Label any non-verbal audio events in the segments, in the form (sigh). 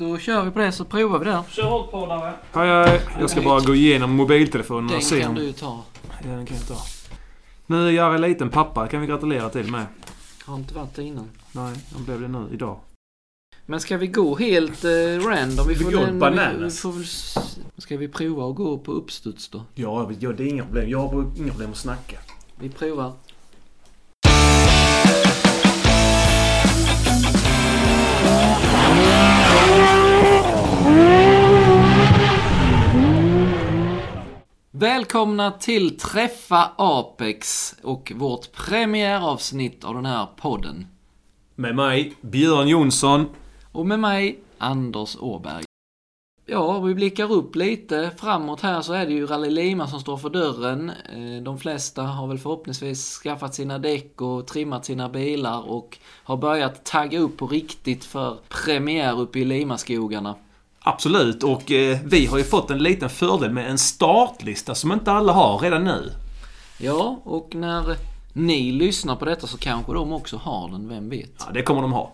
Då kör vi på det så provar vi där. Kör hållpålare. Hej, hej. Jag ska bara gå igenom mobiltelefonen Den och se kan om... du ju ta. Ja, den kan jag ta. Nu är jag en liten pappa. kan vi gratulera till med. Har inte varit det innan. Nej, han blev det nu idag. Men ska vi gå helt eh, random? Vi Vi får går den- bananas. Vi får, väl s- ska vi prova att gå på uppstuds då? Ja, ja, det är inga problem. Jag har inga problem att snacka. Vi provar. Välkomna till Träffa Apex och vårt premiäravsnitt av den här podden. Med mig, Björn Jonsson. Och med mig, Anders Åberg. Ja, vi blickar upp lite framåt här så är det ju Rally Lima som står för dörren. Eh, De flesta har väl förhoppningsvis skaffat sina däck och trimmat sina bilar och har börjat tagga upp på riktigt för premiär uppe i Limaskogarna. Absolut, och eh, vi har ju fått en liten fördel med en startlista som inte alla har redan nu. Ja, och när ni lyssnar på detta så kanske de också har den, vem vet? Ja, det kommer de ha.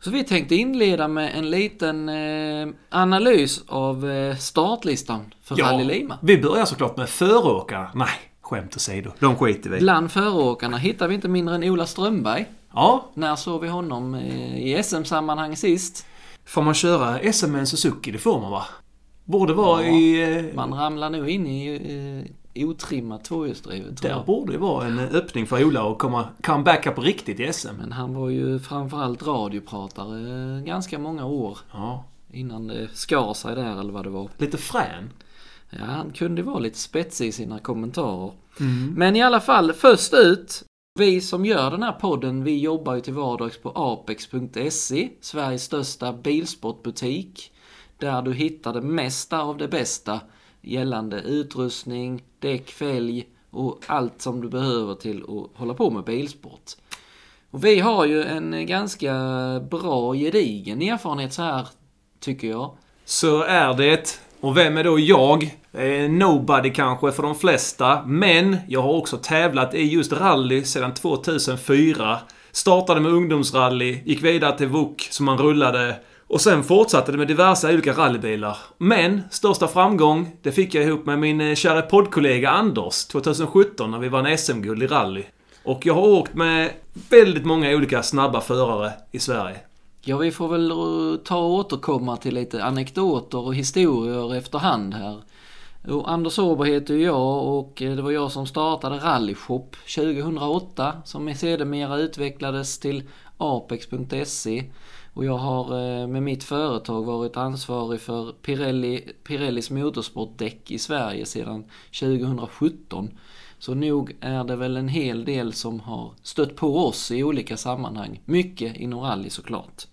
Så vi tänkte inleda med en liten eh, analys av eh, startlistan för Rally Lima. vi börjar såklart med föråkarna. Nej, skämt åsido. De skiter vi. Bland föråkarna hittar vi inte mindre än Ola Strömberg. Ja, När såg vi honom eh, i SM-sammanhang sist? Får man köra SM med en Suzuki? Det får man va? Borde vara Ja, i... eh, Man ramlar nog in i eh, otrimmat tvåhjulsdrivet Där jag. borde det vara en eh, öppning för Ola att komma comebacka på riktigt i SM. Men han var ju framförallt radiopratare ganska många år Ja, innan det skar sig där eller vad det var. lite frän. Ja, han kunde vara lite spetsig i sina kommentarer. Mm. Men i alla fall, först ut. Vi som gör den här podden, vi jobbar ju till vardags på apex.se, Sveriges största bilsportbutik. Där du hittar det mesta av det bästa gällande utrustning, däck, fälg och allt som du behöver till att hålla på med bilsport. Och vi har ju en ganska bra gedigen erfarenhet så här, tycker jag. Så är det. Och vem är då jag? Eh, nobody kanske för de flesta. Men jag har också tävlat i just rally sedan 2004. Startade med ungdomsrally, gick vidare till VOK som man rullade. Och sen fortsatte det med diverse olika rallybilar. Men största framgång, det fick jag ihop med min eh, kära poddkollega Anders 2017 när vi vann SM-guld i rally. Och jag har åkt med väldigt många olika snabba förare i Sverige. Ja, vi får väl ta och återkomma till lite anekdoter och historier efterhand här. Och Anders Åberg heter jag och eh, det var jag som startade Rallyshop 2008 som sedermera utvecklades till apex.se. Och jag har eh, med mitt företag varit ansvarig för Pirelli, Pirellis motorsportdäck i Sverige sedan 2017. Så nog är det väl en hel del som har stött på oss i olika sammanhang. Mycket inom rally såklart.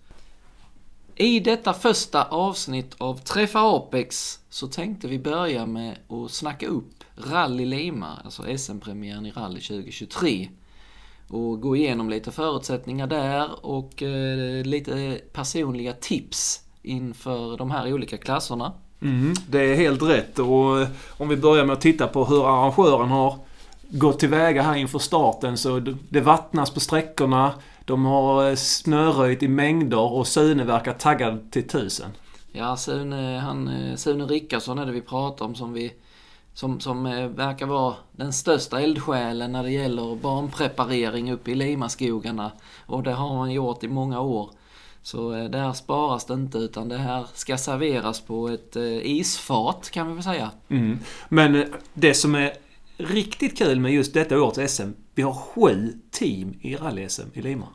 I detta första avsnitt av Träffa Apex så tänkte vi börja med att snacka upp Rally Lima, alltså SM-premiären i rally 2023. Och gå igenom lite förutsättningar där och eh, lite personliga tips inför de här olika klasserna. Mm, det är helt rätt. Och eh, om vi börjar med att titta på hur arrangören har gått tillväga här inför starten så det vattnas på sträckorna. De har eh, snöröjt i mängder och Sune verkar taggad till tusen. Ja, Sune, han, eh, Sune Rickardsson är det vi pratar om som vi som, som eh, verkar vara den största eldsjälen när det gäller banpreparering uppe i Limaskogarna. Och det har han gjort i många år. Så där sparas det inte utan det här ska serveras på ett isfat kan vi väl säga. Mm. Men det som är riktigt kul med just detta årets SM. Vi har sju team i rally-SM i Lima.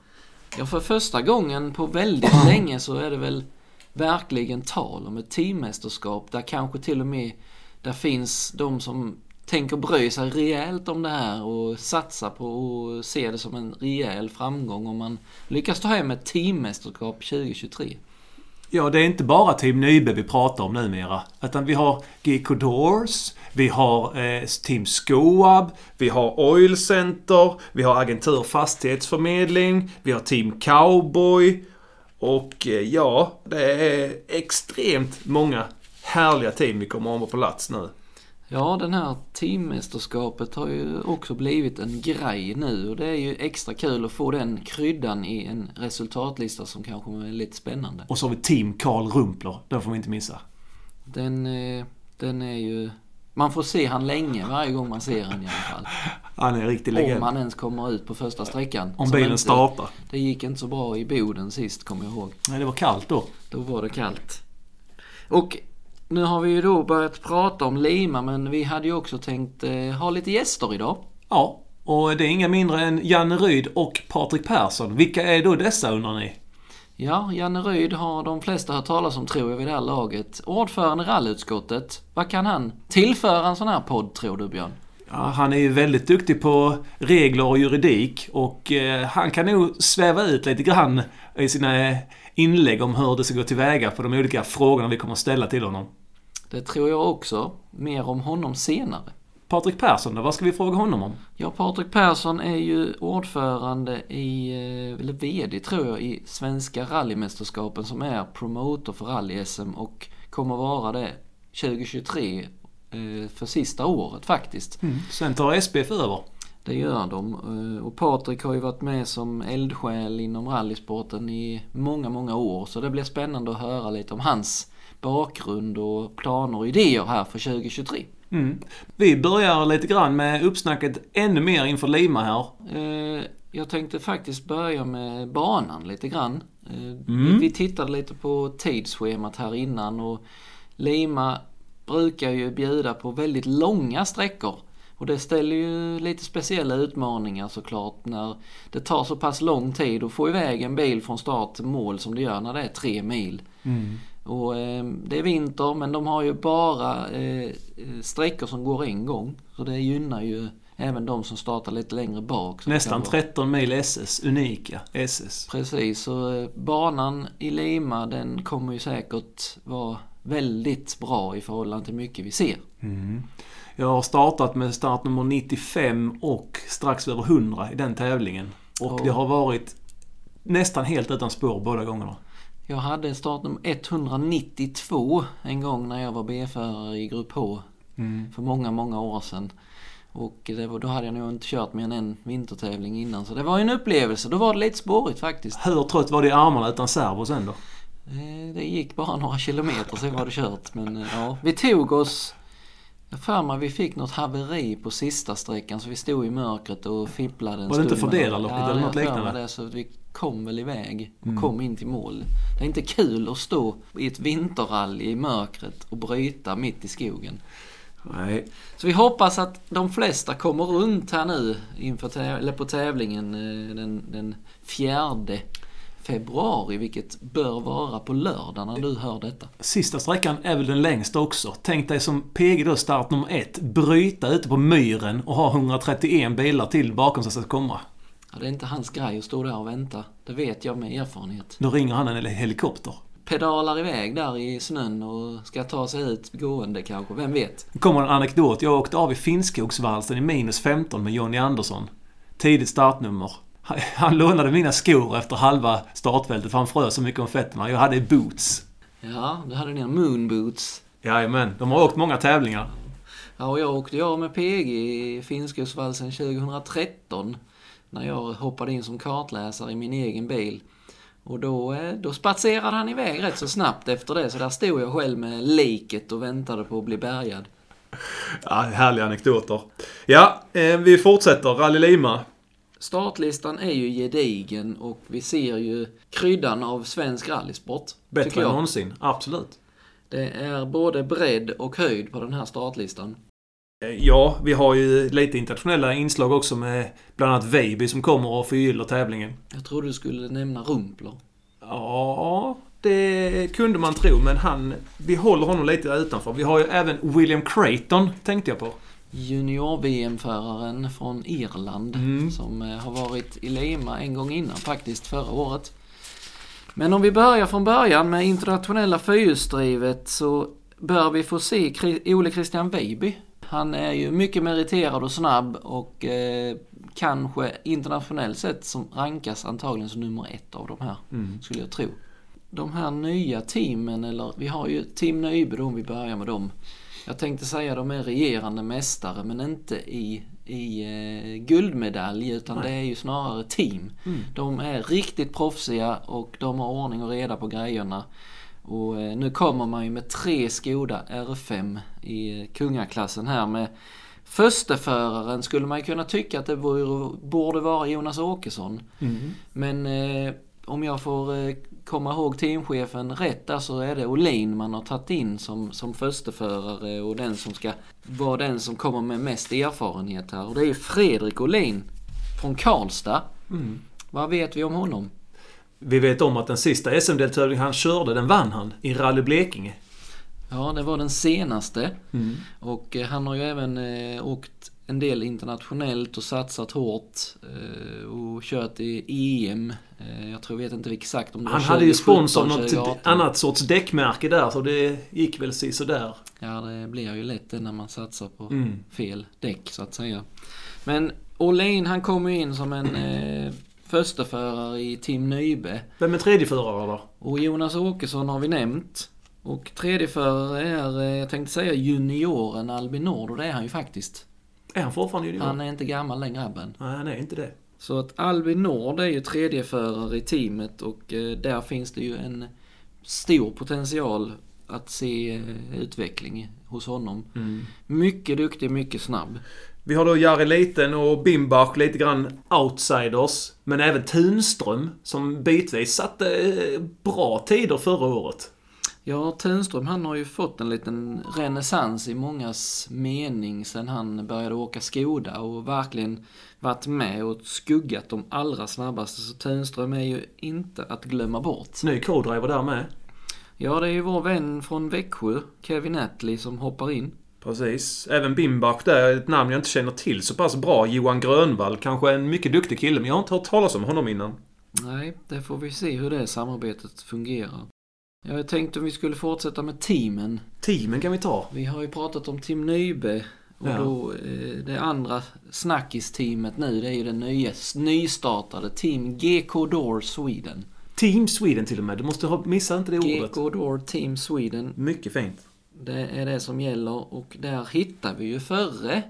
Ja, för första gången på väldigt länge så är det väl verkligen tal om ett teammästerskap där kanske till och med där finns de som tänker bry sig rejält om det här och satsa på att se det som en rejäl framgång om man lyckas ta hem ett teammästerskap 2023. Ja, det är inte bara Team Nybe vi pratar om numera. Utan vi har GK Doors, vi har eh, Team Skoab, vi har Oil Center, vi har Agentur Fastighetsförmedling, vi har Team Cowboy. Och eh, ja, det är extremt många härliga team vi kommer att ha på plats nu. Ja, den här teammästerskapet har ju också blivit en grej nu och det är ju extra kul att få den kryddan i en resultatlista som kanske är lite spännande. Och så har vi Team Karl Rumpler. Den får vi inte missa. Den, eh, den är ju... Man får se han länge varje gång man ser han i alla fall. Han är en riktig Om legend. han ens kommer ut på första sträckan. Om bilen inte- startar. Det gick inte så bra i Boden sist, kommer jag ihåg. Nej, det var kallt då. Då var det kallt. Och nu har vi ju då börjat prata om Lima men vi hade ju också tänkt eh, ha lite gäster idag. Ja, och det är inga mindre än Janne Ryd och Patrik Persson. Vilka är då dessa undrar ni? Ja, Janne Ryd har de flesta hört talas om tror jag vid det här laget. Ordförande i rallyutskottet. Vad kan han tillföra en sån här podd tror du Björn? Ja, han är ju väldigt duktig på regler och juridik och eh, han kan nog sväva ut lite grann i sina inlägg om hur det ska gå tillväga på de olika frågorna vi kommer att ställa till honom. Det tror jag också. Mer om honom senare. Patrik Persson då, vad ska vi fråga honom om? Ja, Patrik Persson är ju ordförande i, eh, eller VD tror jag, i Svenska rallymästerskapen som är promotor för rally-SM och kommer vara det 2023 eh, för sista året faktiskt. Sen tar SPF över. Det gör de. Eh, Och Patrik har ju varit med som eldsjäl inom rallysporten i många, många år. Så det blir spännande att höra lite om hans bakgrund och planer och idéer här för 2023. Mm. Vi börjar lite grann med uppsnacket ännu mer inför Lima här. Eh, Jag tänkte faktiskt börja med banan lite grann. Eh, Mm. Vi, vi tittade lite på tidsschemat här innan och Lima brukar ju bjuda på väldigt långa sträckor. Och det ställer ju lite speciella utmaningar såklart när det tar så pass lång tid att få iväg en bil från start till mål som det gör när det är tre mil. Och eh, det är vinter men de har ju bara eh, sträckor som går en gång. Så det gynnar ju även de som startar lite längre bak. Nästan kan vara- 13 mil SS, unika SS. Precis, så eh, banan i Lima den kommer ju säkert vara väldigt bra i förhållande till mycket vi ser. Jag har startat med startnummer 95 och strax över 100 i den tävlingen. Och Ja. det har varit nästan helt utan spår båda gångerna. Jag hade startnummer 192 en gång när jag var B-förare i Grupp H för många, många år sedan. Och var, då hade jag nog inte kört mer än en vintertävling innan så det var en upplevelse. Då var det lite spårigt faktiskt. Hur trött var det i armarna utan servo sen då? Eh, Det gick bara några kilometer, sen var det kört. Men eh, ja, vi tog oss... Jag för mig vi fick något haveri på sista sträckan så vi stod i mörkret och fipplade en Var det inte stund. Fordelarloppet eller något liknande? Det, så vi kom väl iväg och kom in till mål. Det är inte kul att stå i ett vinterrally i mörkret och bryta mitt i skogen. Nej. Så vi hoppas att de flesta kommer runt här nu inför täv- eller på tävlingen eh, den, den 4 februari, vilket bör vara på lördag när du hör detta. Sista sträckan är väl den längsta också. Tänk dig som PG då start nummer ett. Bryta ute på myren och ha 131 bilar till bakom sig ska komma. Ja, det är inte hans grej att stå där och vänta. Det vet jag med erfarenhet. Då ringer han en helikopter. Pedalar iväg där i snön och ska ta sig ut gående kanske, vem vet? Nu kommer en anekdot. Jag åkte av i Finnskogsvalsen i minus 15 med Jonny Andersson. Tidigt startnummer. Han- lånade mina skor efter halva startfältet för han frös så mycket om fötterna. Jag hade boots. Ja, du hade dina moonboots. Jajamän, de har åkt många tävlingar. Ja, och jag åkte jag med PG i Finnskogsvalsen 2013. När jag hoppade in som kartläsare i min egen bil. Och då, eh, då spatserade han iväg rätt så snabbt efter det. Så där stod jag själv med liket och väntade på att bli bärgad. Ja, härliga anekdoter. Ja, eh, vi fortsätter. Rally Lima. Startlistan är ju gedigen och vi ser ju kryddan av svensk rallysport. Bättre än någonsin. Absolut. Det är både bredd och höjd på den här startlistan. Eh, Ja, vi har ju lite internationella inslag också med bland annat Veiby som kommer och förgyller tävlingen. Jag trodde du skulle nämna Rumpler. Ja, det kunde man tro, men han... Vi håller honom lite utanför. Vi har ju även William Creighton, tänkte jag på. Junior-VM-föraren från Irland Mm. som eh, har varit i Lima en gång innan faktiskt, förra året. Men om vi börjar från början med internationella fyrhjulsdrivet så bör vi få se Ole Christian Weiby. Han är ju mycket meriterad och snabb och eh, kanske internationellt sett som rankas antagligen som nummer ett av de här, skulle jag tro. De här nya teamen, eller vi har ju Team Nyby om vi börjar med dem. Jag tänkte säga de är regerande mästare men inte i, i eh, guldmedalj utan Nej. det är ju snarare team. Mm. De är riktigt proffsiga och de har ordning och reda på grejerna. Och eh, nu kommer man ju med tre Skoda R5 i eh, kungaklassen här med Försteföraren skulle man ju kunna tycka att det vore, borde vara Jonas Åkesson. Mm. Men eh, om jag får eh, komma ihåg teamchefen rätt där så är det Olin man har tagit in som, som försteförare och den som ska vara den som kommer med mest erfarenhet här. Och det är Fredrik Olin från Karlstad. Mm. Vad vet vi om honom? Vi vet om att den sista SM-deltävlingen han körde, den vann han i Rally Blekinge. Ja, det var den senaste. Mm. Och eh, han har ju även eh, åkt en del internationellt och satsat hårt eh, och kört i EM. Eh, jag tror, vet inte exakt om det Han var hade ju 2017, spons av något 2018. annat sorts däckmärke där, så det gick väl sådär. Ja, det blir ju lätt det när man satsar på Mm. fel däck så att säga. Men Olin han kommer ju in som en eh, försteförare i Team Nybe. Vem är tredjeförare då? Och Jonas Åkesson har vi nämnt. Och tredjeförare är, eh, jag tänkte säga junioren Albin Nord och det är han ju faktiskt. Är han fortfarande junior? Han är inte gammal den grabben. Nej, han är inte det. Så att Albin Nord är ju tredjeförare i teamet och eh, där finns det ju en stor potential att se eh, utveckling hos honom. Mm. Mycket duktig, mycket snabb. Vi har då Jari Liten och Bimbach, lite grann outsiders. Men även Tunström, som bitvis satte eh, bra tider förra året. Ja, Tunström han har ju fått en liten renässans i mångas mening sen han började åka Skoda och verkligen varit med och skuggat de allra snabbaste. Så Tunström är ju inte att glömma bort. Ny co-driver där med. Ja, det är ju vår vän från Växjö, Kevin Attlee, som hoppar in. Precis. Även Bimbach där, ett namn jag inte känner till så pass bra. Johan Grönvall, kanske en mycket duktig kille, men jag har inte hört talas om honom innan. Nej, det får vi se hur det samarbetet fungerar. Jag tänkte om vi skulle fortsätta med teamen. Teamen kan vi ta. Vi har ju pratat om Team Nybe. Och Ja. då eh, det andra snackis-teamet nu, det är ju det nya, nystartade Team GK Door Sweden. Team Sweden till och med. Du måste ha missat inte det ordet. GK Door Team Sweden. Mycket fint. Det är det som gäller och där hittar vi ju förre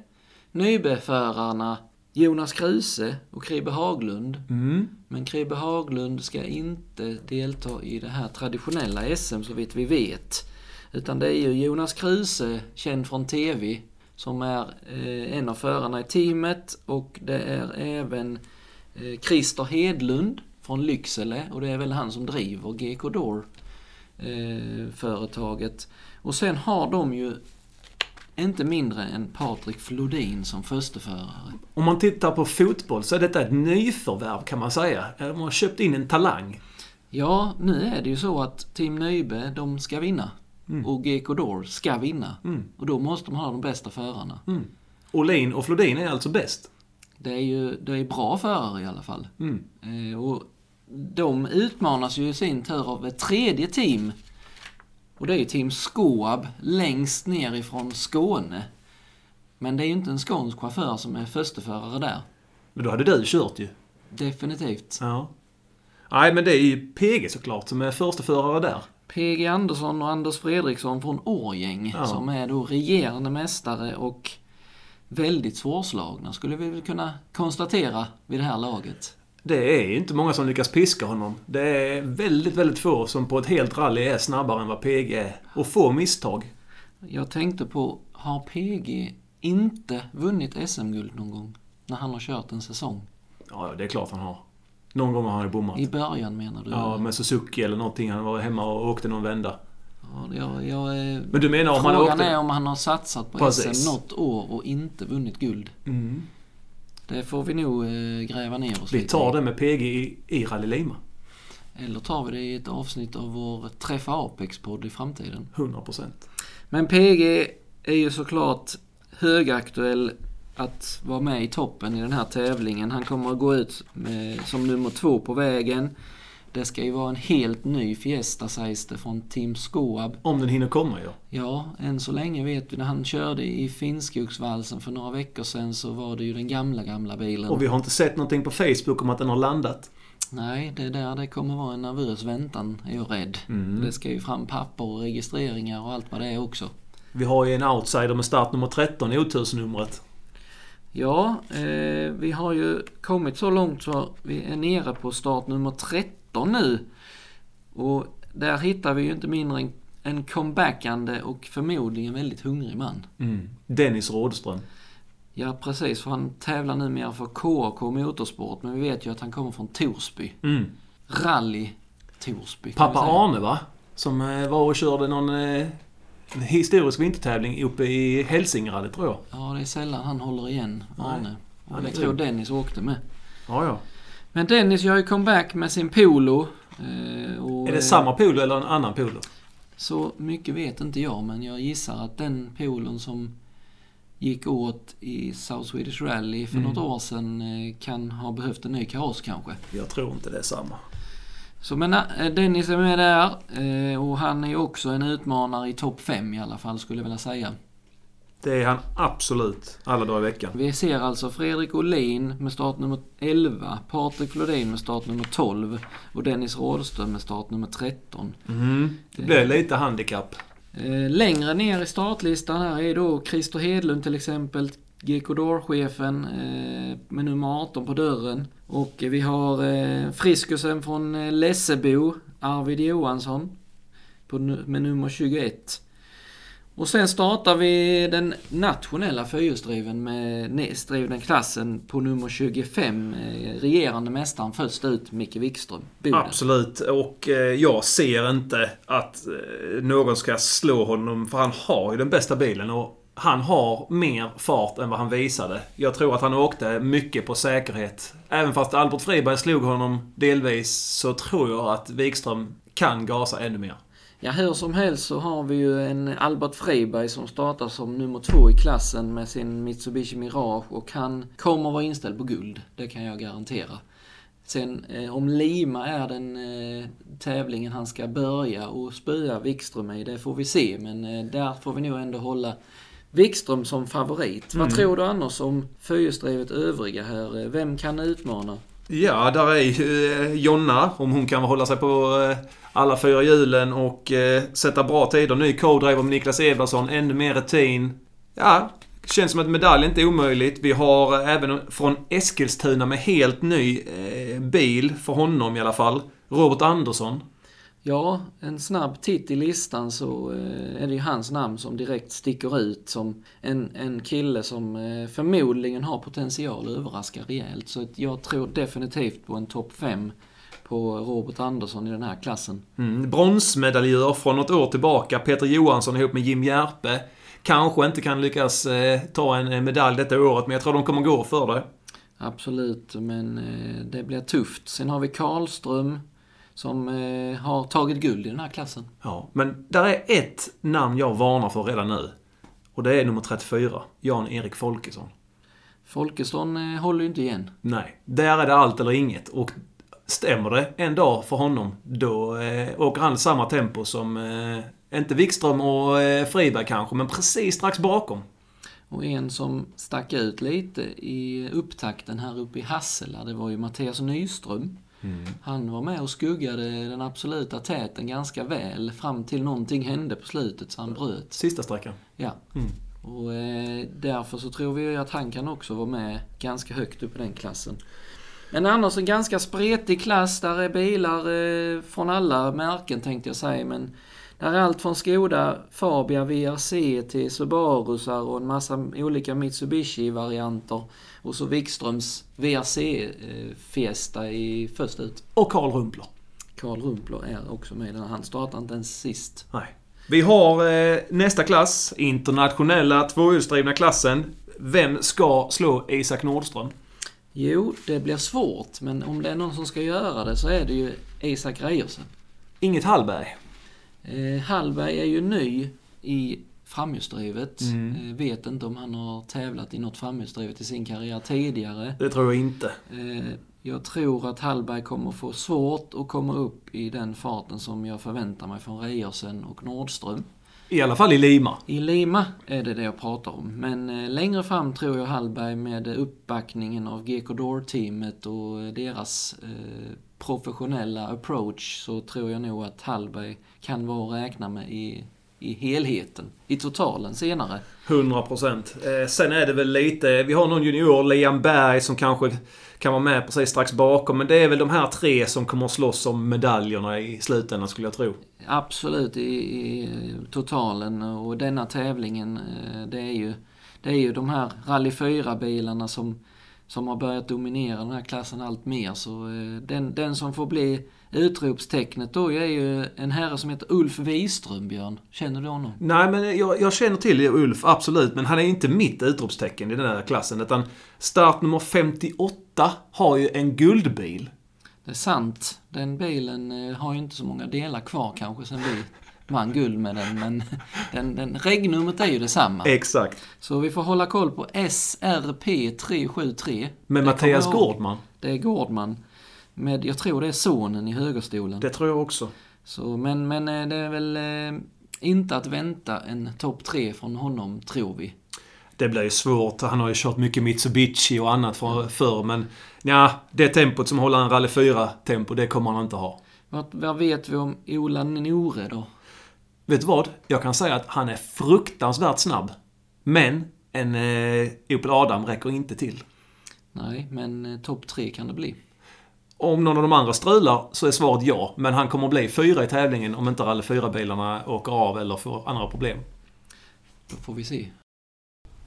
Nybe-förarna Jonas Kruse och Kribe Haglund. Mm. Men Kribe Haglund ska inte delta i det här traditionella SM så vitt vi vet. Utan det är ju Jonas Kruse, känd från TV, som är eh, en av förarna i teamet och det är även eh, Christer Hedlund från Lycksele och det är väl han som driver GK Door eh, företaget. Och sen har de ju inte mindre än Patrik Flodin som försteförare. Om man tittar på fotboll så är detta ett nyförvärv kan man säga. De har köpt in en talang. Ja, nu är det ju så att Team Nybe, de ska vinna. Och GK Door ska vinna. Mm. Och då måste man ha de bästa förarna. Mm. Olin och Flodin är alltså bäst. Det är ju det är bra förare i alla fall. Mm. Eh, och de utmanas ju i sin tur av ett tredje team. Och det är ju Team Skoab längst ner ifrån Skåne. Men det är ju inte en skånsk chaufför som är försteförare där. Men då hade du kört ju. Definitivt. Ja. Nej, men det är ju PG såklart som är första förare där. PG Andersson och Anders Fredriksson från Årgäng Ja. som är då regerande mästare och väldigt svårslagna skulle vi väl kunna konstatera vid det här laget. Det är inte många som lyckas piska honom. Det är väldigt, väldigt få som på ett helt rally är snabbare än vad PG är. Och få misstag. Jag tänkte på, har PG inte vunnit SM-guld någon gång? När han har kört en säsong? Ja, det är klart han har. Någon gång har han ju bommat. I början menar du? Ja, med Suzuki eller någonting. Han var hemma och åkte någon vända. Ja, jag, jag, eh, Men du menar om han Frågan åkte... är om han har satsat på Precis. SM något år och inte vunnit guld. Mm. Det får vi nog eh, gräva ner oss Vi lite tar det med PG i, i Rally Lima. Eller tar vi det i ett avsnitt av vår Träffa Apex-podd i framtiden. 100%. Men PG är ju såklart högaktuell att vara med i toppen i den här tävlingen. Han kommer att gå ut med, som nummer två på vägen. Det ska ju vara en helt ny Fiesta sägs det från Team Skoab. Om den hinner komma ja. Ja, än så länge vet vi när han körde i Finnskogsvalsen för några veckor sedan så var det ju den gamla, gamla bilen. Och vi har inte sett någonting på Facebook om att den har landat. Nej, det är där det kommer vara en nervös väntan, är jag rädd. Mm. Det ska ju fram papper och registreringar och allt vad det är också. Vi har ju en outsider med startnummer 13 i otursnumret. Ja, eh, vi har ju kommit så långt så vi är nere på start nummer 13 nu. Och där hittar vi ju inte mindre än en comebackande och förmodligen väldigt hungrig man. Mm. Dennis Rådström. Ja, precis. För han tävlar numera för KAK Motorsport, men vi vet ju att han kommer från Torsby. Mm. Rally Torsby. Pappa. Arne va? Som eh, var och körde någon eh, historisk vintertävling uppe i Hälsingerallet tror jag. Ja, det är sällan han håller igen, Nej, Arne. han Och jag tror. Dennis åkte med. Ja, ja. Men Dennis gör ju comeback med sin Polo. eh, Är det samma polo eller en annan polo? Så mycket vet inte jag, men jag gissar att den polon som gick åt i South Swedish Rally för Mm. något år sedan eh, kan ha behövt en ny kaross kanske. Jag tror inte det är samma. Så men eh, Dennis är med där och han är också en utmanare i topp 5 i alla fall skulle jag vilja säga. Det är han absolut alla dagar i veckan. Vi ser alltså Fredrik Olin med startnummer 11, Patrik Flodin med startnummer 12 och Dennis Rådström med startnummer 13. Mm. Det blir lite handikapp. Eh, längre ner i startlistan här är då Christer Hedlund till exempel, GK-chefen eh, med nummer 18 på dörren. Och vi har eh, Friskusen från Lessebo, Arvid Johansson, på, med nummer 21. Och sen startar vi den nationella fyrhjulsdriven med nästdrivna klassen på nummer 25. Eh, regerande mästaren först ut, Micke Wikström, Boden. Absolut. Och eh, jag ser inte att eh, någon ska slå honom för han har ju den bästa bilen. Och han har mer fart än vad han visade. Jag tror att han åkte mycket på säkerhet. Även fast Albert Friberg slog honom delvis så tror jag att Wikström kan gasa ännu mer. Ja, hur som helst så har vi ju en Albert Freiberg som startar som nummer två i klassen med sin Mitsubishi Mirage och han kommer vara inställd på guld. Det kan jag garantera. Sen eh, om Lima är den eh, tävlingen han ska börja och spöa Wikström i, det får vi se. Men eh, där får vi nog ändå hålla Wikström som favorit. Vad tror du annars om fyrhjulsdrivet övriga här? Vem kan utmana? Ja, där är ju eh, Jonna, om hon kan hålla sig på eh, alla fyra hjulen och eh, sätta bra tider. Ny co-driver med Niklas Edvardsson, ännu mer rutin. Ja, känns som att medalj inte är omöjligt. Vi har eh, även från Eskilstuna med helt ny eh, bil, för honom i alla fall, Robert Andersson. Ja, en snabb titt i listan så eh, är det ju hans namn som direkt sticker ut som en, en kille som eh, förmodligen har potential att överraska rejält. Så jag tror definitivt på en topp 5 på Robert Andersson i den här klassen. Mm, bronsmedaljör från något år tillbaka, Peter Johansson ihop med Jim Järpe. Kanske inte kan lyckas eh, ta en medalj detta året, men jag tror de kommer gå för det. Absolut, men eh, det blir tufft. Sen har vi Karlström som eh, har tagit guld i den här klassen. Ja, men där är ett namn jag varnar för redan nu. Och det är nummer 34, Jan-Erik Folkesson. Folkesson eh, håller ju inte igen. Nej, där är det allt eller inget. Och stämmer det en dag för honom, då eh, åker han samma tempo som, eh, inte Wikström och eh, Friberg kanske, men precis strax bakom. Och en som stack ut lite i upptakten här uppe i Hassela, det var ju Mattias Nyström. Han var med och skuggade den absoluta täten ganska väl fram till någonting hände på slutet så han bröt. Sista sträckan. Ja. Mm. Och eh, därför så tror vi att han kan också vara med ganska högt upp i den klassen. Men annars en ganska spretig klass. Där är bilar eh, från alla märken tänkte jag säga. Men där är allt från Skoda, Fabia, VRC till Subarusar och en massa olika Mitsubishi-varianter. Och så Wikströms VRC eh, i först ut. Och Karl Rumpler. Karl Rumpler är också med. den. Han startar inte ens sist. Nej. Vi har eh, nästa klass, internationella tvåhjulsdrivna klassen. Vem ska slå Isak Nordström? Jo, det blir svårt. Men om det är någon som ska göra det så är det ju Isak Reiersen. Inget Hallberg. Eh, Hallberg är ju ny i framhjulsdrivet. Mm. Eh, vet inte om han har tävlat i något framhjulsdrivet i sin karriär tidigare. Det tror jag inte. Eh, jag tror att Hallberg kommer få svårt att komma upp i den farten som jag förväntar mig från Reiersen och Nordström. I alla fall i Lima. I Lima är det det jag pratar om. Men eh, längre fram tror jag Hallberg med uppbackningen av GK Door-teamet och eh, deras eh, professionella approach så tror jag nog att Hallberg kan vara att räkna med i i helheten, i totalen senare. 100 procent. Eh, sen är det väl lite... Vi har någon junior, Liam Berg, som kanske kan vara med precis strax bakom. Men det är väl de här tre som kommer att slåss om medaljerna i slutändan skulle jag tro. Absolut i, i totalen och denna tävlingen eh, det är ju, det är ju de här Rally 4-bilarna som, som har börjat dominera den här klassen allt mer. Så eh, den, den som får bli utropstecknet då är ju en herre som heter Ulf Wiström, Björn. Känner du honom? Nej, men jag, jag känner till Ulf, absolut. Men han är inte mitt utropstecken i den här klassen. Utan startnummer 58 har ju en guldbil. Det är sant. Den bilen eh, har ju inte så många delar kvar kanske sen vi vann guld med den. Men (laughs) den, den, regnumret är ju detsamma. Exakt. Så vi får hålla koll på SRP 373. Med Mattias Gårdman. Det är Gårdman. Med, jag tror det är sonen i högerstolen. Det tror jag också. Så, men, men eh, det är väl eh, inte att vänta en topp tre från honom, tror vi. Det blir ju svårt. Han har ju kört mycket Mitsubishi och annat för, förr. Men ja, det tempot som håller en Rally 4-tempo, det kommer han inte ha. Vad, vad vet vi om Ola Nore då? Vet du vad? Jag kan säga att han är fruktansvärt snabb. Men en eh, Opel Adam räcker inte till. Nej, men eh, topp tre kan det bli. Om någon av de andra strular så är svaret ja. Men han kommer att bli fyra i tävlingen om inte Rally 4-bilarna åker av eller får andra problem. Då får vi se.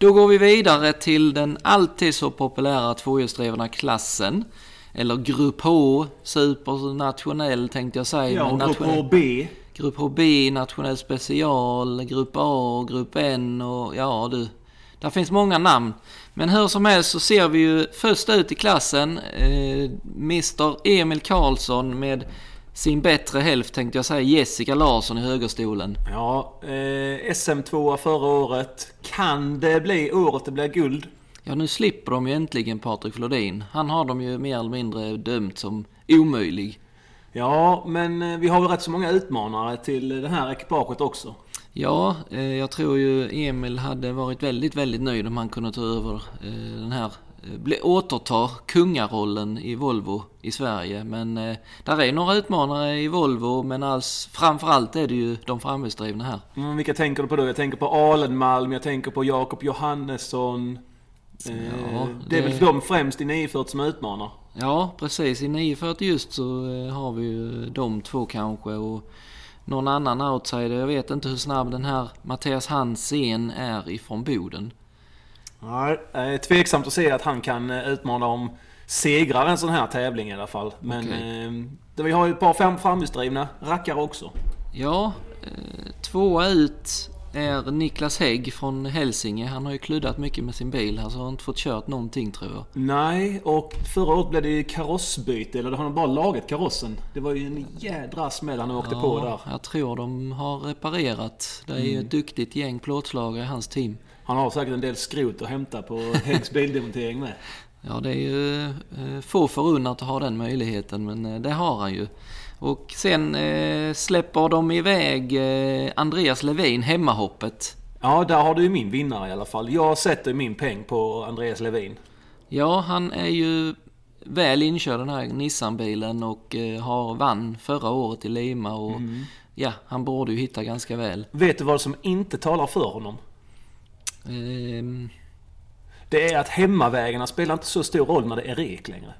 Då går vi vidare till den alltid så populära tvåhjulsdrivna klassen. Eller Grupp H, supernationell tänkte jag säga. Ja, Grupp HB. Grupp HB, nationell special, Grupp A, Grupp N och ja du. Där finns många namn. Men hur som helst så ser vi ju först ut i klassen eh, Mr Emil Karlsson med sin bättre hälft tänkte jag säga, Jessica Larsson i högerstolen. Ja, eh, SM2 förra året. Kan det bli året det blir guld? Ja, nu slipper de ju äntligen Patrik Flodin. Han har de ju mer eller mindre dömt som omöjlig. Ja, men eh, vi har väl rätt så många utmanare till det här ekipaget också. Ja, eh, jag tror ju Emil hade varit väldigt, väldigt nöjd om han kunde ta över eh, den här bli, återta kungarollen i Volvo i Sverige. Men eh, där är några utmanare i Volvo men alls, framförallt är det ju de framhjulsdrivna här. Mm, vilka tänker du på då? Jag tänker på Alenmalm, jag tänker på Jakob Johannesson. Eh, ja, det... det är väl de främst i 940 som utmanar? Ja, precis. I 940 just så eh, har vi ju de två kanske. Och någon annan outsider. Jag vet inte hur snabb den här Mattias Hansen är ifrån Boden. Nej, det är tveksamt att se att han kan eh, utmana om segrar en sån här tävling i alla fall. Men okay. eh, vi har ju ett par fem framhjulsdrivna rackare också. Ja, eh, tvåa ut är Niklas Hägg från Hälsinge. Han har ju kluddat mycket med sin bil. Alltså har inte fått kört någonting tror jag. Nej, och förra året blev det ju karossbyte. Eller har de bara lagat karossen? Det var ju en jädra smäll han åkte ja, på där. Jag tror de har reparerat. Det är mm. ju ett duktigt gäng plåtslagare i hans team. Han har säkert en del skrot att hämta på Häggs bildemontering med. (laughs) Ja, det är ju eh, få förunnat att ha den möjligheten, men eh, det har han ju. Och sen eh, släpper de iväg Andreas Levin, hemmahoppet. Ja, där har du ju min vinnare i alla fall. Jag sätter min peng på Andreas Levin. Ja, han är ju väl inkörd den här Nissan-bilen och har vann förra året i Lima och mm. ja, han borde ju hitta ganska väl. Vet du vad som inte talar för honom? Um... Det är att hemmavägarna spelar inte så stor roll när det är rek längre.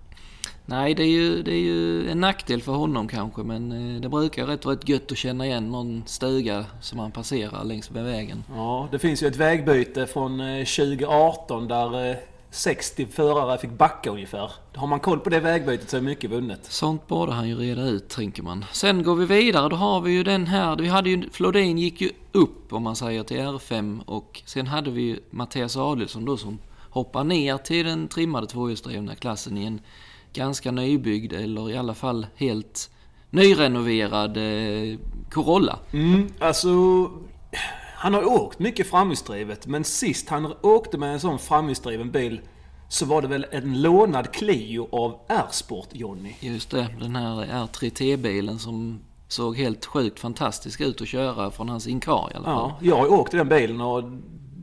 Nej, det är, ju, det är ju en nackdel för honom kanske, men eh, det brukar rätt rätt gött att känna igen någon stuga som han passerar längs med vägen. Ja, det finns ju ett vägbyte från 2018 eh, där 60 förare fick backa ungefär. Har man koll på det vägbytet så är mycket vunnet. Sånt borde han ju reda ut, tänker man. Sen går vi vidare, då har vi ju den här. Vi hade ju, Flodin gick ju upp, om man säger, till R5 och sen hade vi ju Mattias Adelsson då som hoppar ner till den trimmade tvåhjulsdrivna klassen i en ganska nybyggd, eller i alla fall helt nyrenoverad eh, Corolla. Mm, alltså han har åkt mycket framhjulsdrivet, men sist han åkte med en sån framhjulsdriven bil så var det väl en lånad Clio av R-Sport, Jonny? Just det, den här R3T-bilen som såg helt sjukt fantastisk ut att köra från hans Incar i alla fall. Ja, jag har åkt i den bilen och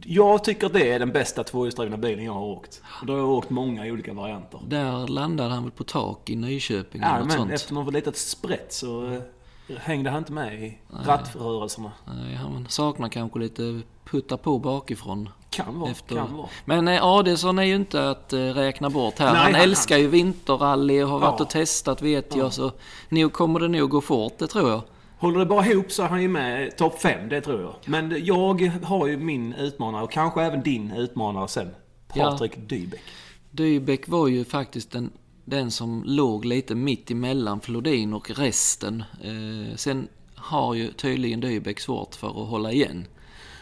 jag tycker det är den bästa tvåhjulsdrivna bilen jag har åkt. Och då har jag åkt många olika varianter. Där landade han väl på tak i Nyköping Ja, men sånt. efter något litet sprätt så hängde han inte med i rattrörelserna. Nej, han saknar kanske lite putta på bakifrån. Kan vara, Efter- kan vara. Men eh, Adelsson är ju inte att eh, räkna bort här. Nej, han han- älskar ju vinterrally och har varit Ja. och testat vet Ja. jag. Så nog kommer det nog gå fort, det tror jag. Håller det bara ihop så är han ju med topp 5, det tror jag. Men jag har ju min utmanare och kanske även din utmanare sen. Ja. Patrik Dybeck. Dybeck var ju faktiskt den, den som låg lite mitt emellan Flodin och resten. Eh, sen har ju tydligen Dybeck svårt för att hålla igen.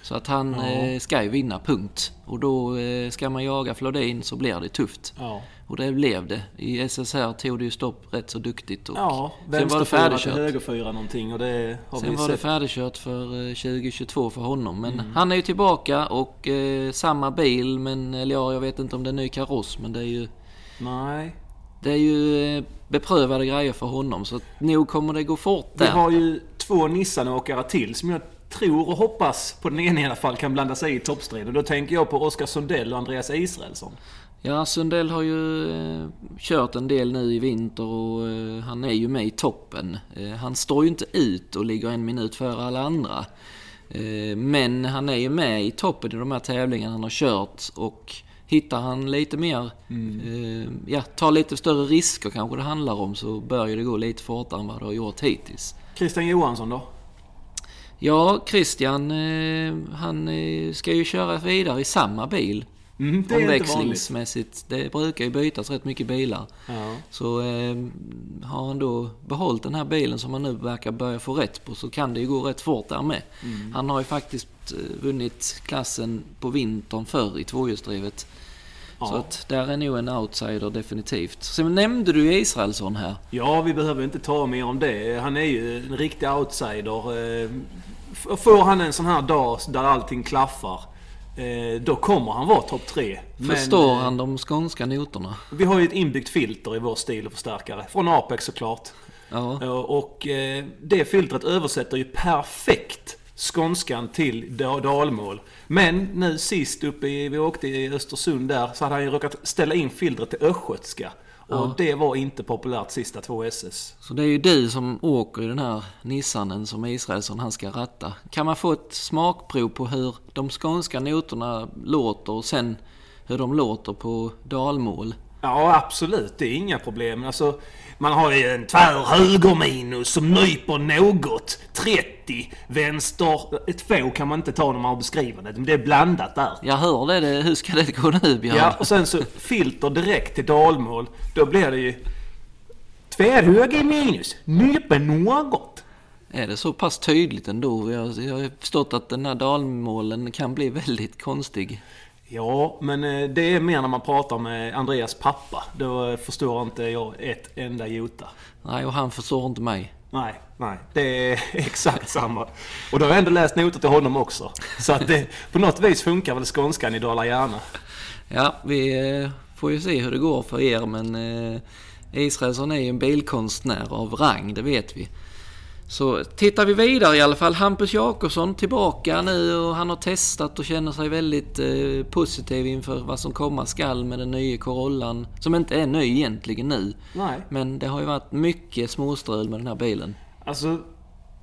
Så att han Ja. eh, ska ju vinna, punkt. Och då eh, ska man jaga Flodin så blir det tufft. Ja. Och det blev det. I SSR tog det ju stopp rätt så duktigt. Och Ja, sen var det färdigkört. högerfyra någonting och det har Sen vi var det sett. färdigkört för eh, 2022 för honom. Men Mm. han är ju tillbaka och eh, samma bil, men eller ja, jag vet inte om det är ny kaross, men det är ju Nej. Det är ju eh, beprövade grejer för honom så nog kommer det gå fort Vi där. har ju två Nissan-åkare till som jag tror och hoppas på den ena i alla fall kan blanda sig i toppstriden. Då tänker jag på Oskar Sundell och Andreas Israelsson. Ja, Sundell har ju eh, kört en del nu i vinter och eh, han är ju med i toppen. Eh, han står ju inte ut och ligger en minut före alla andra. Men han är ju med i toppen i de här tävlingarna han har kört och hittar han lite mer, eh, ja, tar lite större risker kanske det handlar om så bör ju det gå lite fortare än vad det har gjort hittills. Christian Johansson då? Ja, Christian, eh, han eh, ska ju köra vidare i samma bil. Mm, det. Omväxlingsmässigt. Det brukar ju bytas rätt mycket bilar. Ja. Så eh, har han då behållit den här bilen som han nu verkar börja få rätt på så kan det ju gå rätt fort där med. Mm. Han har ju faktiskt eh, vunnit klassen på vintern förr i tvåhjulsdrivet. Ja. Så att där är nog en outsider definitivt. Sen nämnde du Israelsson här. Ja, vi behöver inte ta mer om det. Han är ju en riktig outsider. Eh, Får han en sån här dag där allting klaffar, då kommer han vara topp tre. Men, Förstår eh, han de skånska noterna? Vi har ju ett inbyggt filter i vår stil och förstärkare. Från Apex såklart. Ja. Eh, Och eh, det filtret översätter ju perfekt skånskan till da- dalmål. Men nu sist uppe i, vi åkte i Östersund där, så hade han ju råkat ställa in filtret till östgötska. Och Ja. det var inte populärt sista två SS. Så det är ju du som åker i den här Nissanen som Israelsson han ska ratta. Kan man få ett smakprov på hur de skånska noterna låter och sen hur de låter på dalmål? Ja, absolut. Det är inga problem. Alltså, man har ju en tvär höger minus som nyper något. 30 vänster... Ett två kan man inte ta när man har beskrivet det. Men det är blandat där. Jag hör det, det hur ska det gå nu Björn? Ja, och sen så filter direkt till dalmål. Då blir det ju... Tvär höger minus, nyper något. Är det så pass tydligt ändå? Jag, jag har förstått att den här dalmålen kan bli väldigt konstig. Ja, men eh, det är mer när man pratar med Andreas pappa. Då eh, förstår inte jag ett enda jota. Nej, och han förstår inte mig. Nej, nej. Det är (laughs) exakt samma. Och då har jag ändå läst noter till honom också. Så att det, på något vis funkar väl skånskan i Dala-Järna. Ja, vi eh, får ju se hur det går för er men Israelsson är ju en bilkonstnär av rang, det vet vi. Så tittar vi vidare i alla fall. Hampus Jakobsson tillbaka nu och han har testat och känner sig väldigt eh, positiv inför vad som komma skall med den nya Corollan. Som inte är ny egentligen nu. Nej. Men det har ju varit mycket småstrul med den här bilen. Alltså,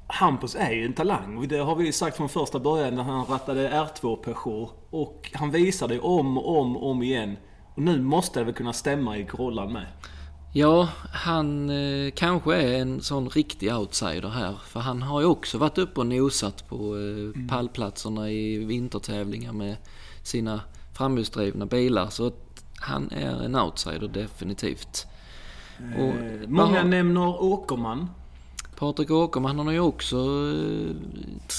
Hampus är ju en talang. Det har vi ju sagt från första början när han rattade R2 Peugeot. Och han visade om och om och om igen. Och nu måste det väl kunna stämma i Corollan med. Ja, han eh, kanske är en sån riktig outsider här. För han har ju också varit uppe och nosat på eh, pallplatserna i vintertävlingar med sina framhjulsdrivna bilar. Så att han är en outsider definitivt. Och, Eh, Många vad har- nämner Åkerman. Patrik Åkerman han har ju också eh,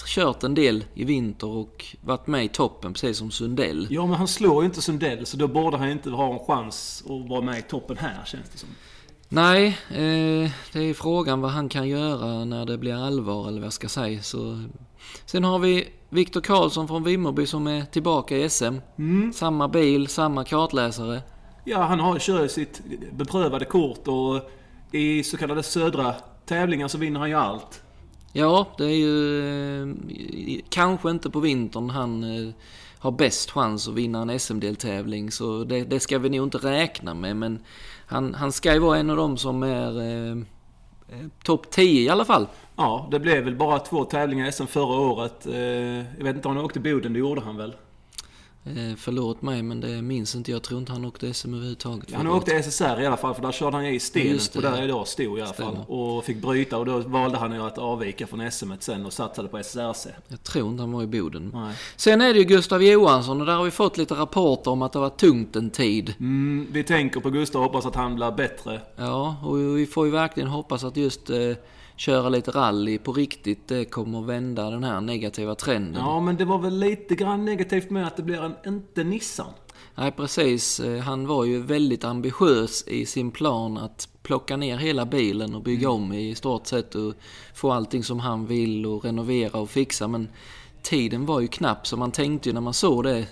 kört en del i vinter och varit med i toppen precis som Sundell. Ja, men han slår ju inte Sundell så då borde han inte ha en chans att vara med i toppen här känns det som. Nej, eh, det är frågan vad han kan göra när det blir allvar eller vad jag ska säga. Så, sen har vi Viktor Karlsson från Vimmerby som är tillbaka i SM. Mm. Samma bil, samma kartläsare. Ja, han har kört sitt beprövade kort och i så kallade södra tävlingar så vinner han ju allt. Ja, det är ju eh, kanske inte på vintern han eh, har bäst chans att vinna en SM-deltävling. Så det, det ska vi nog inte räkna med. Men han, han ska ju vara en av dem som är eh, eh, topp 10 i alla fall. Ja, det blev väl bara två tävlingar i SM förra året. Eh, Jag vet inte om han åkte Boden, det gjorde han väl? Eh, förlåt mig, men det minns inte. Jag tror inte han åkte SM överhuvudtaget. Han åkte SSR i alla fall, för där körde han i det, och där ja. idag stod i alla fall. Stämmer. Och fick bryta och då valde han ju att avvika från SM sen och satsade på SSRC. Jag tror inte han var i Boden. Nej. Sen är det ju Gustav Johansson och där har vi fått lite rapporter om att det var tungt en tid. Mm, vi tänker på Gustav och hoppas att han blir bättre. Ja, och vi får ju verkligen hoppas att just eh, köra lite rally på riktigt, det kommer vända den här negativa trenden. Ja, men det var väl lite grann negativt med att det blir en, inte Nissan. Nej, precis. Eh, Han var ju väldigt ambitiös i sin plan att plocka ner hela bilen och bygga om i stort sett och få allting som han vill och renovera och fixa. Men tiden var ju knapp så man tänkte ju när man såg det,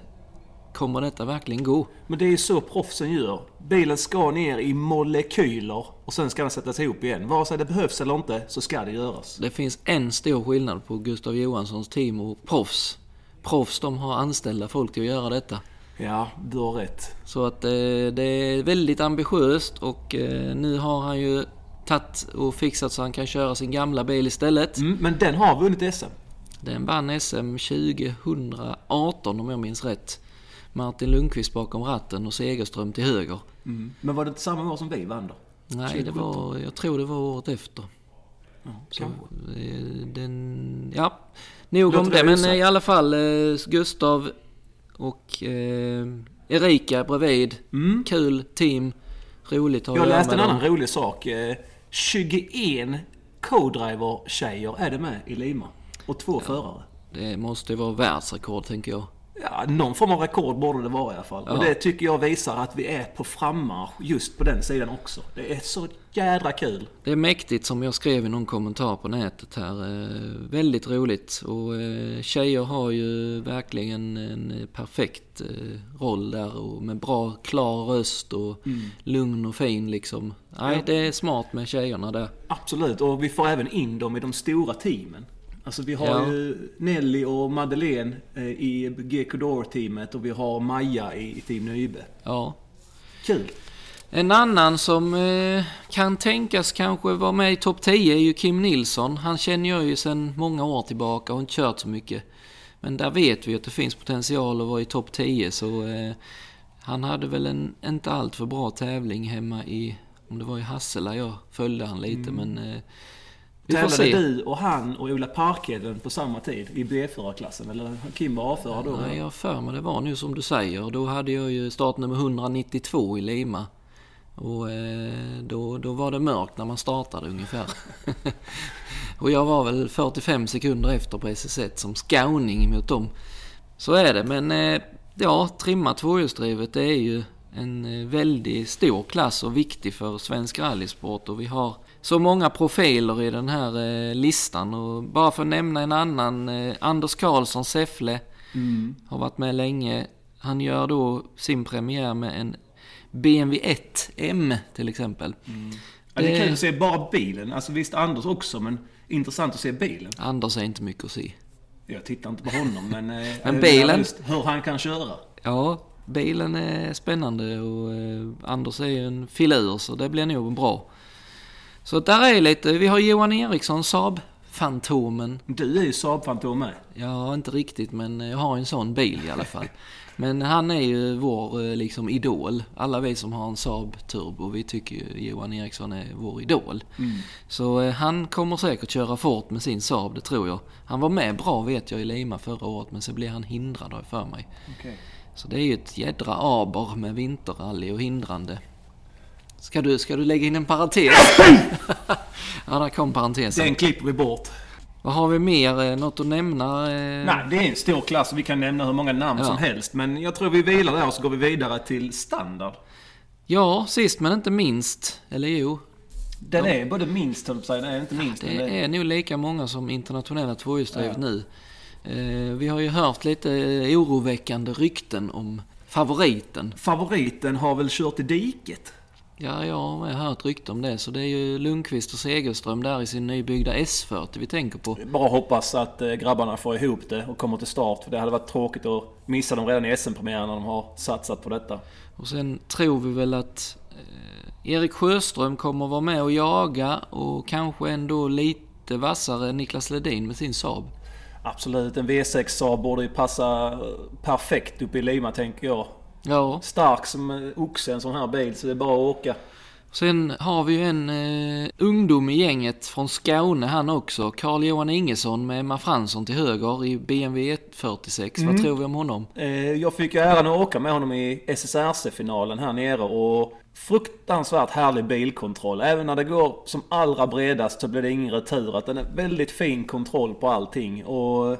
kommer detta verkligen gå? Men det är ju så proffsen gör. Bilen ska ner i molekyler och sen ska den sättas ihop igen. Vare sig det behövs eller inte så ska det göras. Det finns en stor skillnad på Gustav Johanssons team och proffs. Proffs, de har anställda folk till att göra detta. Ja, du har rätt. Så att eh, det är väldigt ambitiöst och eh, nu har han ju tagit och fixat så han kan köra sin gamla bil istället. Mm, men den har vunnit SM. Den vann SM 2018 om jag minns rätt. Martin Lundqvist bakom ratten och Segerström till höger. Men var det inte samma år som vi vann då? Nej, det var, jag tror det var året efter. Så, kanske. eh, den, ja, nog om det. Men eh, i alla fall eh, Gustav och eh, Erika bredvid. Kul team. Roligt att Jag läste en annan dem. rolig sak. Eh, 21 co-driver-tjejer är det med i Lima. Och två förare. Det måste ju vara världsrekord tänker jag. Ja, någon form av rekord borde det vara i alla fall. Och Ja. det tycker jag visar att vi är på frammarsch just på den sidan också. Det är så jädra kul. Det är mäktigt som jag skrev i någon kommentar på nätet här. Eh, väldigt roligt. Och eh, tjejer har ju verkligen en eh, perfekt eh, roll där och med bra klar röst och lugn och fin liksom. Nej, Ja. det är smart med tjejerna där. Absolut, och vi får även in dem i de stora teamen. Alltså vi har Ja. ju Nelly och Madeleine eh, i G-Codor-teamet och vi har Maja i Team Nybe. Ja. Kul! En annan som eh, kan tänkas kanske vara med i topp 10 är ju Kim Nilsson. Han känner jag ju sedan många år tillbaka och inte kört så mycket. Men där vet vi att det finns potential att vara i topp 10 så eh, han hade väl en inte allt för bra tävling hemma i, om det var i Hassela jag följde han lite men eh, vi får se. du och han och Ola Parkheden på samma tid i B-förarklassen? Eller Kim var A-förare då? Nej, jag har för mig det var nu som du säger. Då hade jag ju startnummer 192 i Lima. Och eh, då, då var det mörkt när man startade ungefär. (laughs) och jag var väl 45 sekunder efter på SS1 som scouning mot dem. Så är det, men eh, ja, trimma tvåhjulsdrivet det är ju en eh, väldigt stor klass och viktig för svensk rallysport och vi har så många profiler i den här eh, listan och bara för att nämna en annan, eh, Anders Karlsson Säffle Mm. har varit med länge. Han gör då sin premiär med en BMW 1M till exempel. Ja, det är kul att se bara bilen. Alltså visst Anders också, men intressant att se bilen. Anders är inte mycket att se. Jag tittar inte på honom, men... eh, (laughs) Men bilen- Just hur han kan köra. Ja, bilen är spännande och Anders är ju en filur så det blir nog bra. Så där är lite, vi har Johan Eriksson, Saab-Fantomen. Du är ju Saab-fantom med. Ja, inte riktigt men jag har en sån bil i alla fall. Men han är ju vår eh, liksom idol. Alla vi som har en Saab Turbo, vi tycker ju Johan Eriksson är vår idol. Så eh, han kommer säkert köra fort med sin Saab, det tror jag. Han var med bra vet jag i Lima förra året men så blev han hindrad har jag för mig. Så det är ju ett jädra aber med vinterrally och hindrande. Ska du, ska du lägga in en parentes? (clears throat) ja, där kom parentesen. Den klipper vi bort. Vad har vi mer? Eh, Något att nämna? Eh, Nej, det är en stor klass och vi kan nämna hur många namn Ja. som helst. Men jag tror vi vilar där och så går vi vidare till standard. Ja, sist men inte minst. Eller jo, Den är både minst, höll jag. Nej, inte minst. men det är nog lika många som internationella tvåhjulsdrivet nu. Eh, vi har ju hört lite oroväckande rykten om favoriten. Favoriten har väl kört i diket? Ja, jag har med hört rykten om det. Så det är ju Lundqvist och Segerström där i sin nybyggda S40 vi tänker på. Bara hoppas att eh, grabbarna får ihop det och kommer till start. För det hade varit tråkigt att missa dem redan i SM-premiären när de har satsat på detta. Och sen tror vi väl att eh, Erik Sjöström kommer vara med och jaga och kanske ändå lite vassare Niklas Ledin med sin Saab. Absolut, en V6 Saab borde ju passa perfekt upp i Lima tänker jag. Ja, Stark som oxe en sån här bil så det är bara att åka. sen har vi ju en eh, ungdom i gänget från Skåne han också. Carl-Johan Ingesson med Emma Fransson till höger i BMW 146. Vad tror vi om honom? Eh, Jag fick ju äran att åka med honom i SSRC-finalen här nere och fruktansvärt härlig bilkontroll. Även när det går som allra bredast så blir det ingen retur. Att den är väldigt fin kontroll på allting. Och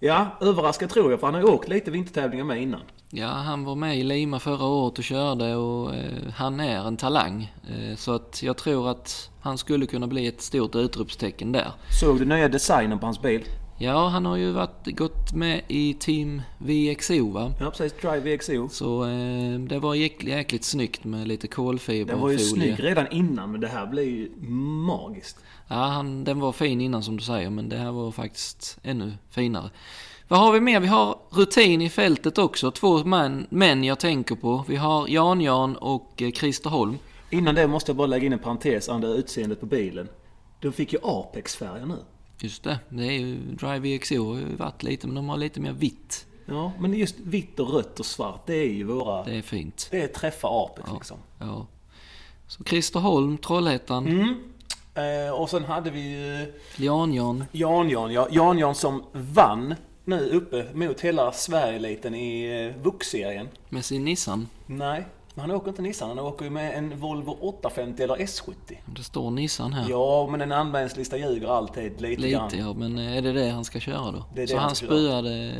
ja, överraskad tror jag för han har ju åkt lite vintertävlingar med innan. Ja, han var med i Lima förra året och körde och eh, han är en talang. Eh, så att jag tror att han skulle kunna bli ett stort utropstecken där. Såg du nya designen på hans bil? Ja, han har ju varit, gått med i Team VXO va? Ja precis, Drive VXO. Så eh, det var jäkligt, jäkligt snyggt med lite kolfiber Den var ju och folie. snygg redan innan men det här blir ju magiskt. Ja, han, den var fin innan som du säger, men det här var faktiskt ännu finare. Vad har vi mer? Vi har rutin i fältet också. Två män, män jag tänker på. Vi har Jan-Jan och eh, Christer Holm. Innan det måste jag bara lägga in en parentes angående utseendet på bilen. De fick ju Apex-färger nu. Just det, det är ju Drive VXO har ju varit lite, men de har lite mer vitt. Ja, men just vitt och rött och svart, det är ju våra... Det är fint. Det är träffa Apex liksom. Ja. Så Christer Holm, Trollhättan, Mm. Eh, och sen hade vi ju Jan-Jan. Jan-Jan, ja. Jan-Jan som vann nu uppe mot hela Sverigeeliten i eh, VUX-serien. med sin Nissan. Nej, men han åker inte Nissan. Han åker ju med en Volvo 850 eller S70. Det står Nissan här. Ja, men en användningslista ljuger alltid lite, grann. Lite ja, men är det det han ska köra då? Det är det Så han han spöade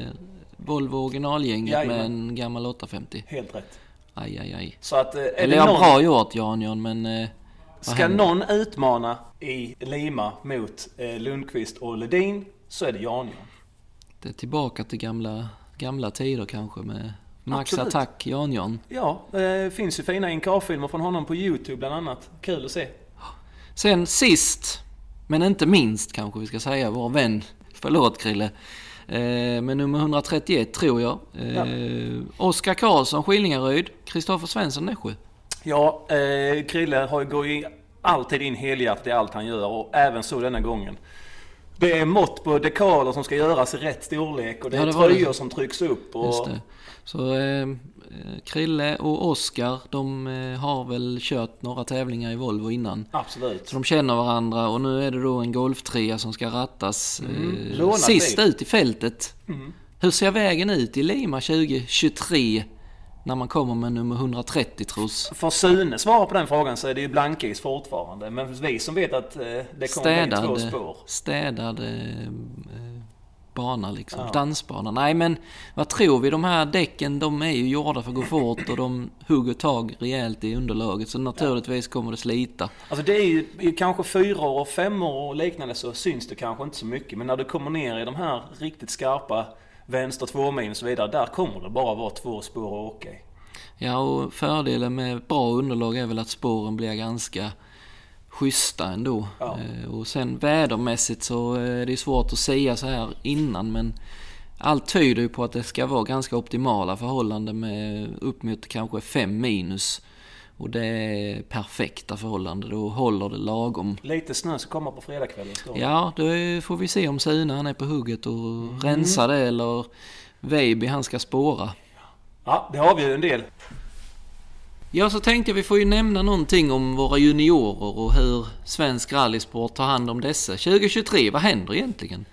Volvo originalgänget med Jajamän. en gammal 850. Helt rätt. Aj, aj, aj. Så att, eh, Eller ja, någon... bra gjort Jan-Jan, men... Eh, vad Ska händer? någon utmana i Lima mot eh, Lundqvist och Ledin så är det Jan-Jan. Det är tillbaka till gamla, gamla tider kanske med Max Absolut. Attack Jan-Jan. Ja, det finns ju fina inkarfilmer från honom på YouTube bland annat. Kul att se. Sen sist, men inte minst kanske vi ska säga, vår vän, förlåt Krille, eh, med nummer 131 tror jag. Eh, Oskar Karlsson, Skillingaryd, Kristoffer Svensson, Nässjö. Ja, eh, Krille har, går ju alltid in helhjärtat i allt han gör och även så denna gången. Det är mått på dekaler som ska göras i rätt storlek och det Ja, är det var det. tröjor som trycks upp. Och... Det. Så eh, eh, Krille och Oskar, de eh, har väl kört några tävlingar i Volvo innan. Absolut. Så de känner varandra och nu är det då en golftrea som ska rattas eh, lånad sist ut i fältet. Hur ser vägen ut i Lima 2023 när man kommer med nummer 130 tros? För Sune svara på den frågan så är det ju blankis fortfarande. Men vi som vet att eh, det kommer bli två spår. städad eh, bana liksom, dansbana. Nej men vad tror vi? De här däcken de är ju gjorda för att gå fort och de hugger tag rejält i underlaget så naturligtvis kommer det slita. Alltså det är ju kanske fyra år och fem år och liknande så syns det kanske inte så mycket. Men när du kommer ner i de här riktigt skarpa vänster tvåmilen och så vidare. Där kommer det bara vara två spår att åka i. Ja, och fördelen med bra underlag är väl att spåren blir ganska schyssta ändå. Ja. Eh, Och sen vädermässigt så är det svårt att säga så här innan men allt tyder ju på att det ska vara ganska optimala förhållanden med upp mot kanske 5 minus. Och det är perfekta förhållanden, då håller det lagom. Lite snö ska komma på fredagskvällen. Ja, då får vi se om Sune han är på hugget och rensar det eller Veiby han ska spåra. ja, det har vi ju en del. Ja, så tänkte jag vi får ju nämna någonting om våra juniorer och hur svensk rallysport tar hand om dessa. 2023, vad händer egentligen?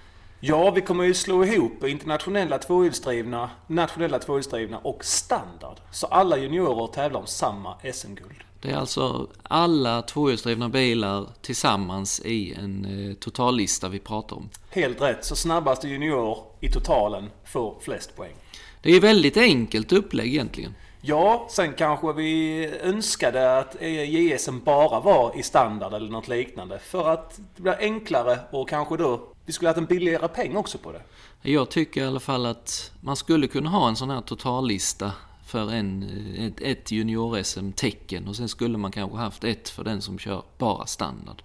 Ja, vi kommer ju slå ihop internationella tvåhjulsdrivna, nationella tvåhjulsdrivna och standard. Så alla juniorer tävlar om samma SM-guld. Det är alltså alla tvåhjulsdrivna bilar tillsammans i en eh, totallista vi pratar om. Helt rätt, så snabbaste junior i totalen får flest poäng. Det är väldigt enkelt upplägg egentligen. Ja, sen kanske vi önskade att JSM bara var i standard eller något liknande. För att det blir enklare och kanske då vi skulle haft en billigare peng också på det. Jag tycker i alla fall att man skulle kunna ha en sån här totallista för en, ett, ett junior-SM-tecken och sen skulle man kanske haft ett för den som kör bara standard.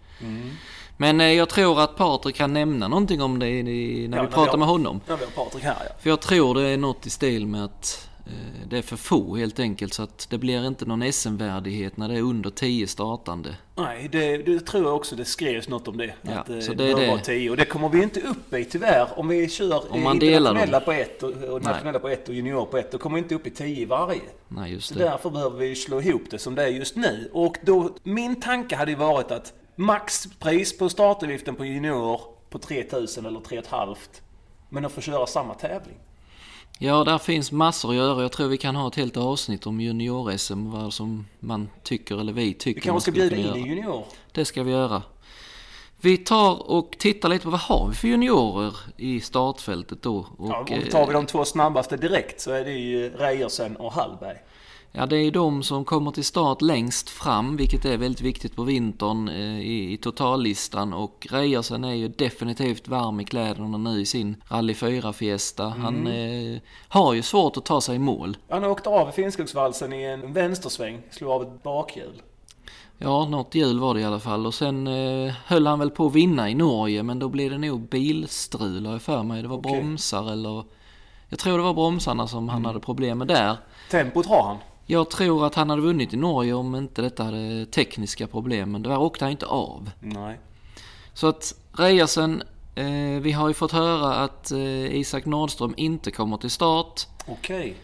Men eh, jag tror att Patrik kan nämna någonting om det när Ja, vi när pratar med har- honom. Ja, vi har Patrik här ja. För jag tror det är något i stil med att Det är för få helt enkelt så att det blir inte någon SM-värdighet när det är under 10 startande. Nej, det, det tror jag också det skrevs något om det. Ja, att eh, så det det är det. vara 10. Och det kommer vi inte upp i tyvärr. Om vi kör Om man eh, internationella på ett och, och nationella på ett och junior på ett. Då kommer vi inte upp i 10 i varje. Nej, just Så det. därför behöver vi slå ihop det som det är just nu. Och då, min tanke hade ju varit att maxpris på startavgiften på junior på 3000 eller 3,5 men att få köra samma tävling. Ja, där finns massor att göra. Jag tror vi kan ha ett helt avsnitt om junior-SM, vad som man tycker eller vi tycker Vi kanske ska bjuda in göra. junior. Det ska vi göra. Vi tar och tittar lite på vad har vi för juniorer i startfältet då. Och, Ja, eh, vi tar vi de två snabbaste direkt så är det ju Reiersen och Hallberg. Ja, det är de som kommer till start längst fram, vilket är väldigt viktigt på vintern eh, i, i totallistan. Och Reiersen är ju definitivt varm i kläderna nu i sin Rally 4-fiesta. Han Mm. eh, har ju svårt att ta sig i mål. Han åkte av Finnskogsvalsen i en vänstersväng, slog av ett bakhjul. Ja, något hjul var det i alla fall. Och sen eh, höll han väl på att vinna i Norge, men då blev det nog bilstrul har jag för mig. Det var Okej. bromsar eller... Jag tror det var bromsarna som han hade problem med där. Tempot har han. Jag tror att han hade vunnit i Norge om inte detta hade tekniska problem, men där åkte han inte av. Nej. Så att Reiersen, eh, vi har ju fåt höra att eh, Isak Nordström inte kommer till start. Okej.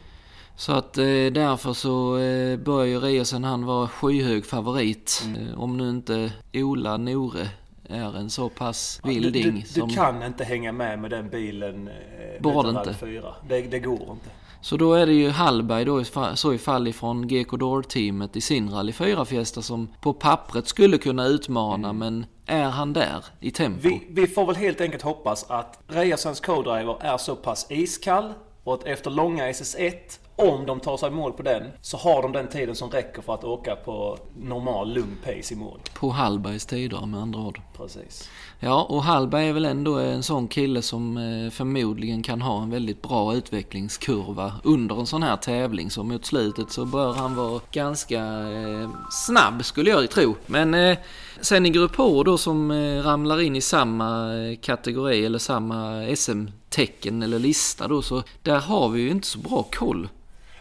Så att eh, därför så eh, bör ju Reiersen han vara skyhög favorit. Mm. Eh, om nu inte Ola Nore är en så pass Du, vilding du, du som... kan inte hänga med med den bilen eh, Borde inte. Rally 4. Det, det går inte. Så då är det ju Hallberg då i så i fall ifrån GK Door-teamet i sin Rally 4-fiesta som på pappret skulle kunna utmana men är han där i tempo? Vi, vi får väl helt enkelt hoppas att Reiersens co-driver är så pass iskall och att efter långa SS1, om de tar sig mål på den, så har de den tiden som räcker för att åka på normal lugn pace i mål. På Hallbergs tider med andra ord. Precis. Ja, och Hallberg är väl ändå en sån kille som eh, förmodligen kan ha en väldigt bra utvecklingskurva under en sån här tävling. Så mot slutet så bör han vara ganska eh, snabb skulle jag tro. Men eh, sen i Grupp H då som ramlar in i samma kategori eller samma SM-tecken eller lista då så där har vi ju inte så bra koll.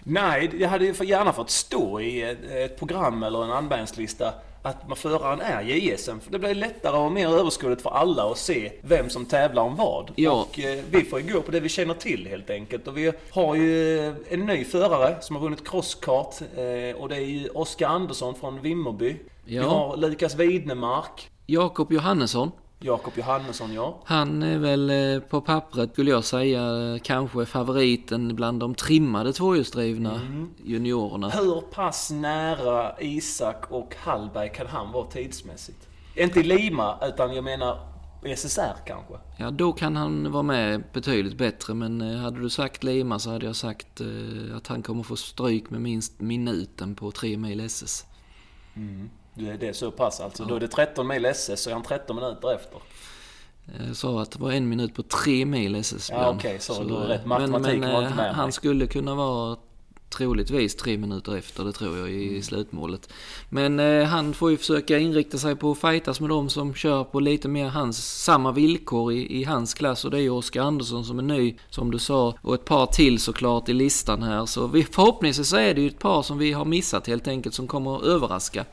Nej, jag hade gärna fått stå i ett, ett program eller en anmälningslista att föraren är JSM. För det blir lättare och mer överskådligt för alla att se vem som tävlar om vad. Ja. Och eh, vi får ju gå på det vi känner till helt enkelt. Och vi har ju en ny förare som har vunnit crosskart. Eh, och det är ju Oskar Andersson från Vimmerby. Vi Ja. har Lukas Widnemark. Jakob Johannesson, Jakob Johannesson, ja. han är väl eh, på pappret skulle jag säga kanske favoriten bland de trimmade tvåhjulsdrivna juniorerna. Hur pass nära Isak och Hallberg kan han vara tidsmässigt? Inte i Lima, utan jag menar SSR kanske. Ja, då kan han vara med betydligt bättre, men eh, hade du sagt Lima så hade jag sagt eh, att han kommer få stryk med minst minuten på 3 mil SS. Det är det så pass alltså. Då är det 13 mil SS så är han 13 minuter efter. Jag sa att det var en minut på 3 mil SS. Ja, okej, så Så, du har rätt. eh, Matematiken men, var men, inte med eh, mig. Han skulle kunna vara troligtvis tre minuter efter, det tror jag, Mm. i slutmålet. Men eh, han får ju försöka inrikta sig på att fightas med de som kör på lite mer hans, samma villkor i, i hans klass. Och det är ju Oskar Andersson som är ny, som du sa. Och ett par till såklart i listan här. Så vi, förhoppningsvis så är det ju ett par som vi har missat helt enkelt, som kommer att överraska.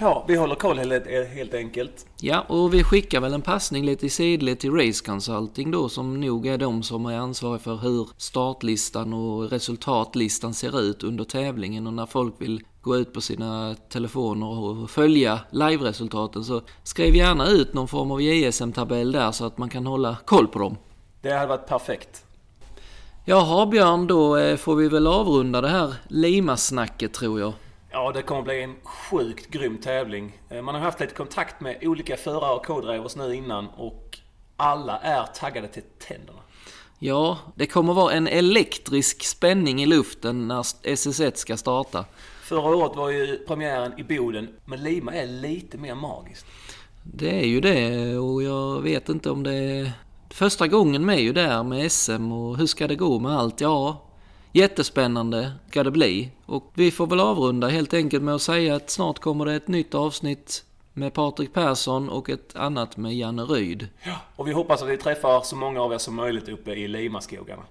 Ja, vi håller koll helt, helt enkelt. Ja, och vi skickar väl en passning lite i sidled till Race Consulting då som nog är de som är ansvariga för hur startlistan och resultatlistan ser ut under tävlingen och när folk vill gå ut på sina telefoner och följa live-resultaten så skriv gärna ut någon form av JSM-tabell där så att man kan hålla koll på dem. Det hade varit perfekt. Jaha Björn, då eh, får vi väl avrunda det här Lima-snacket tror jag. Ja, det kommer bli en sjukt grym tävling. Eh, Man har haft lite kontakt med olika förare och co-drivers nu innan och alla är taggade till tänderna. Ja, det kommer vara en elektrisk spänning i luften när SS1 ska starta. Förra året var ju premiären i Boden, men Lima är lite mer magiskt. Det är ju det och jag vet inte om det är första gången med ju där med SM och hur ska det gå med allt? Ja, jättespännande ska det bli. Och vi får väl avrunda helt enkelt med att säga att snart kommer det ett nytt avsnitt med Patrik Persson och ett annat med Janne Ryd. Och vi hoppas att vi träffar så många av er som möjligt uppe i Limaskogarna.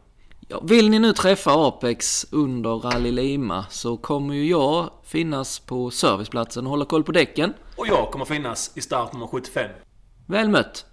Ja, vill ni nu träffa Apex under Rally Lima så kommer ju jag finnas på serviceplatsen och hålla koll på däcken. Och jag kommer finnas i start nummer 75. Väl mött!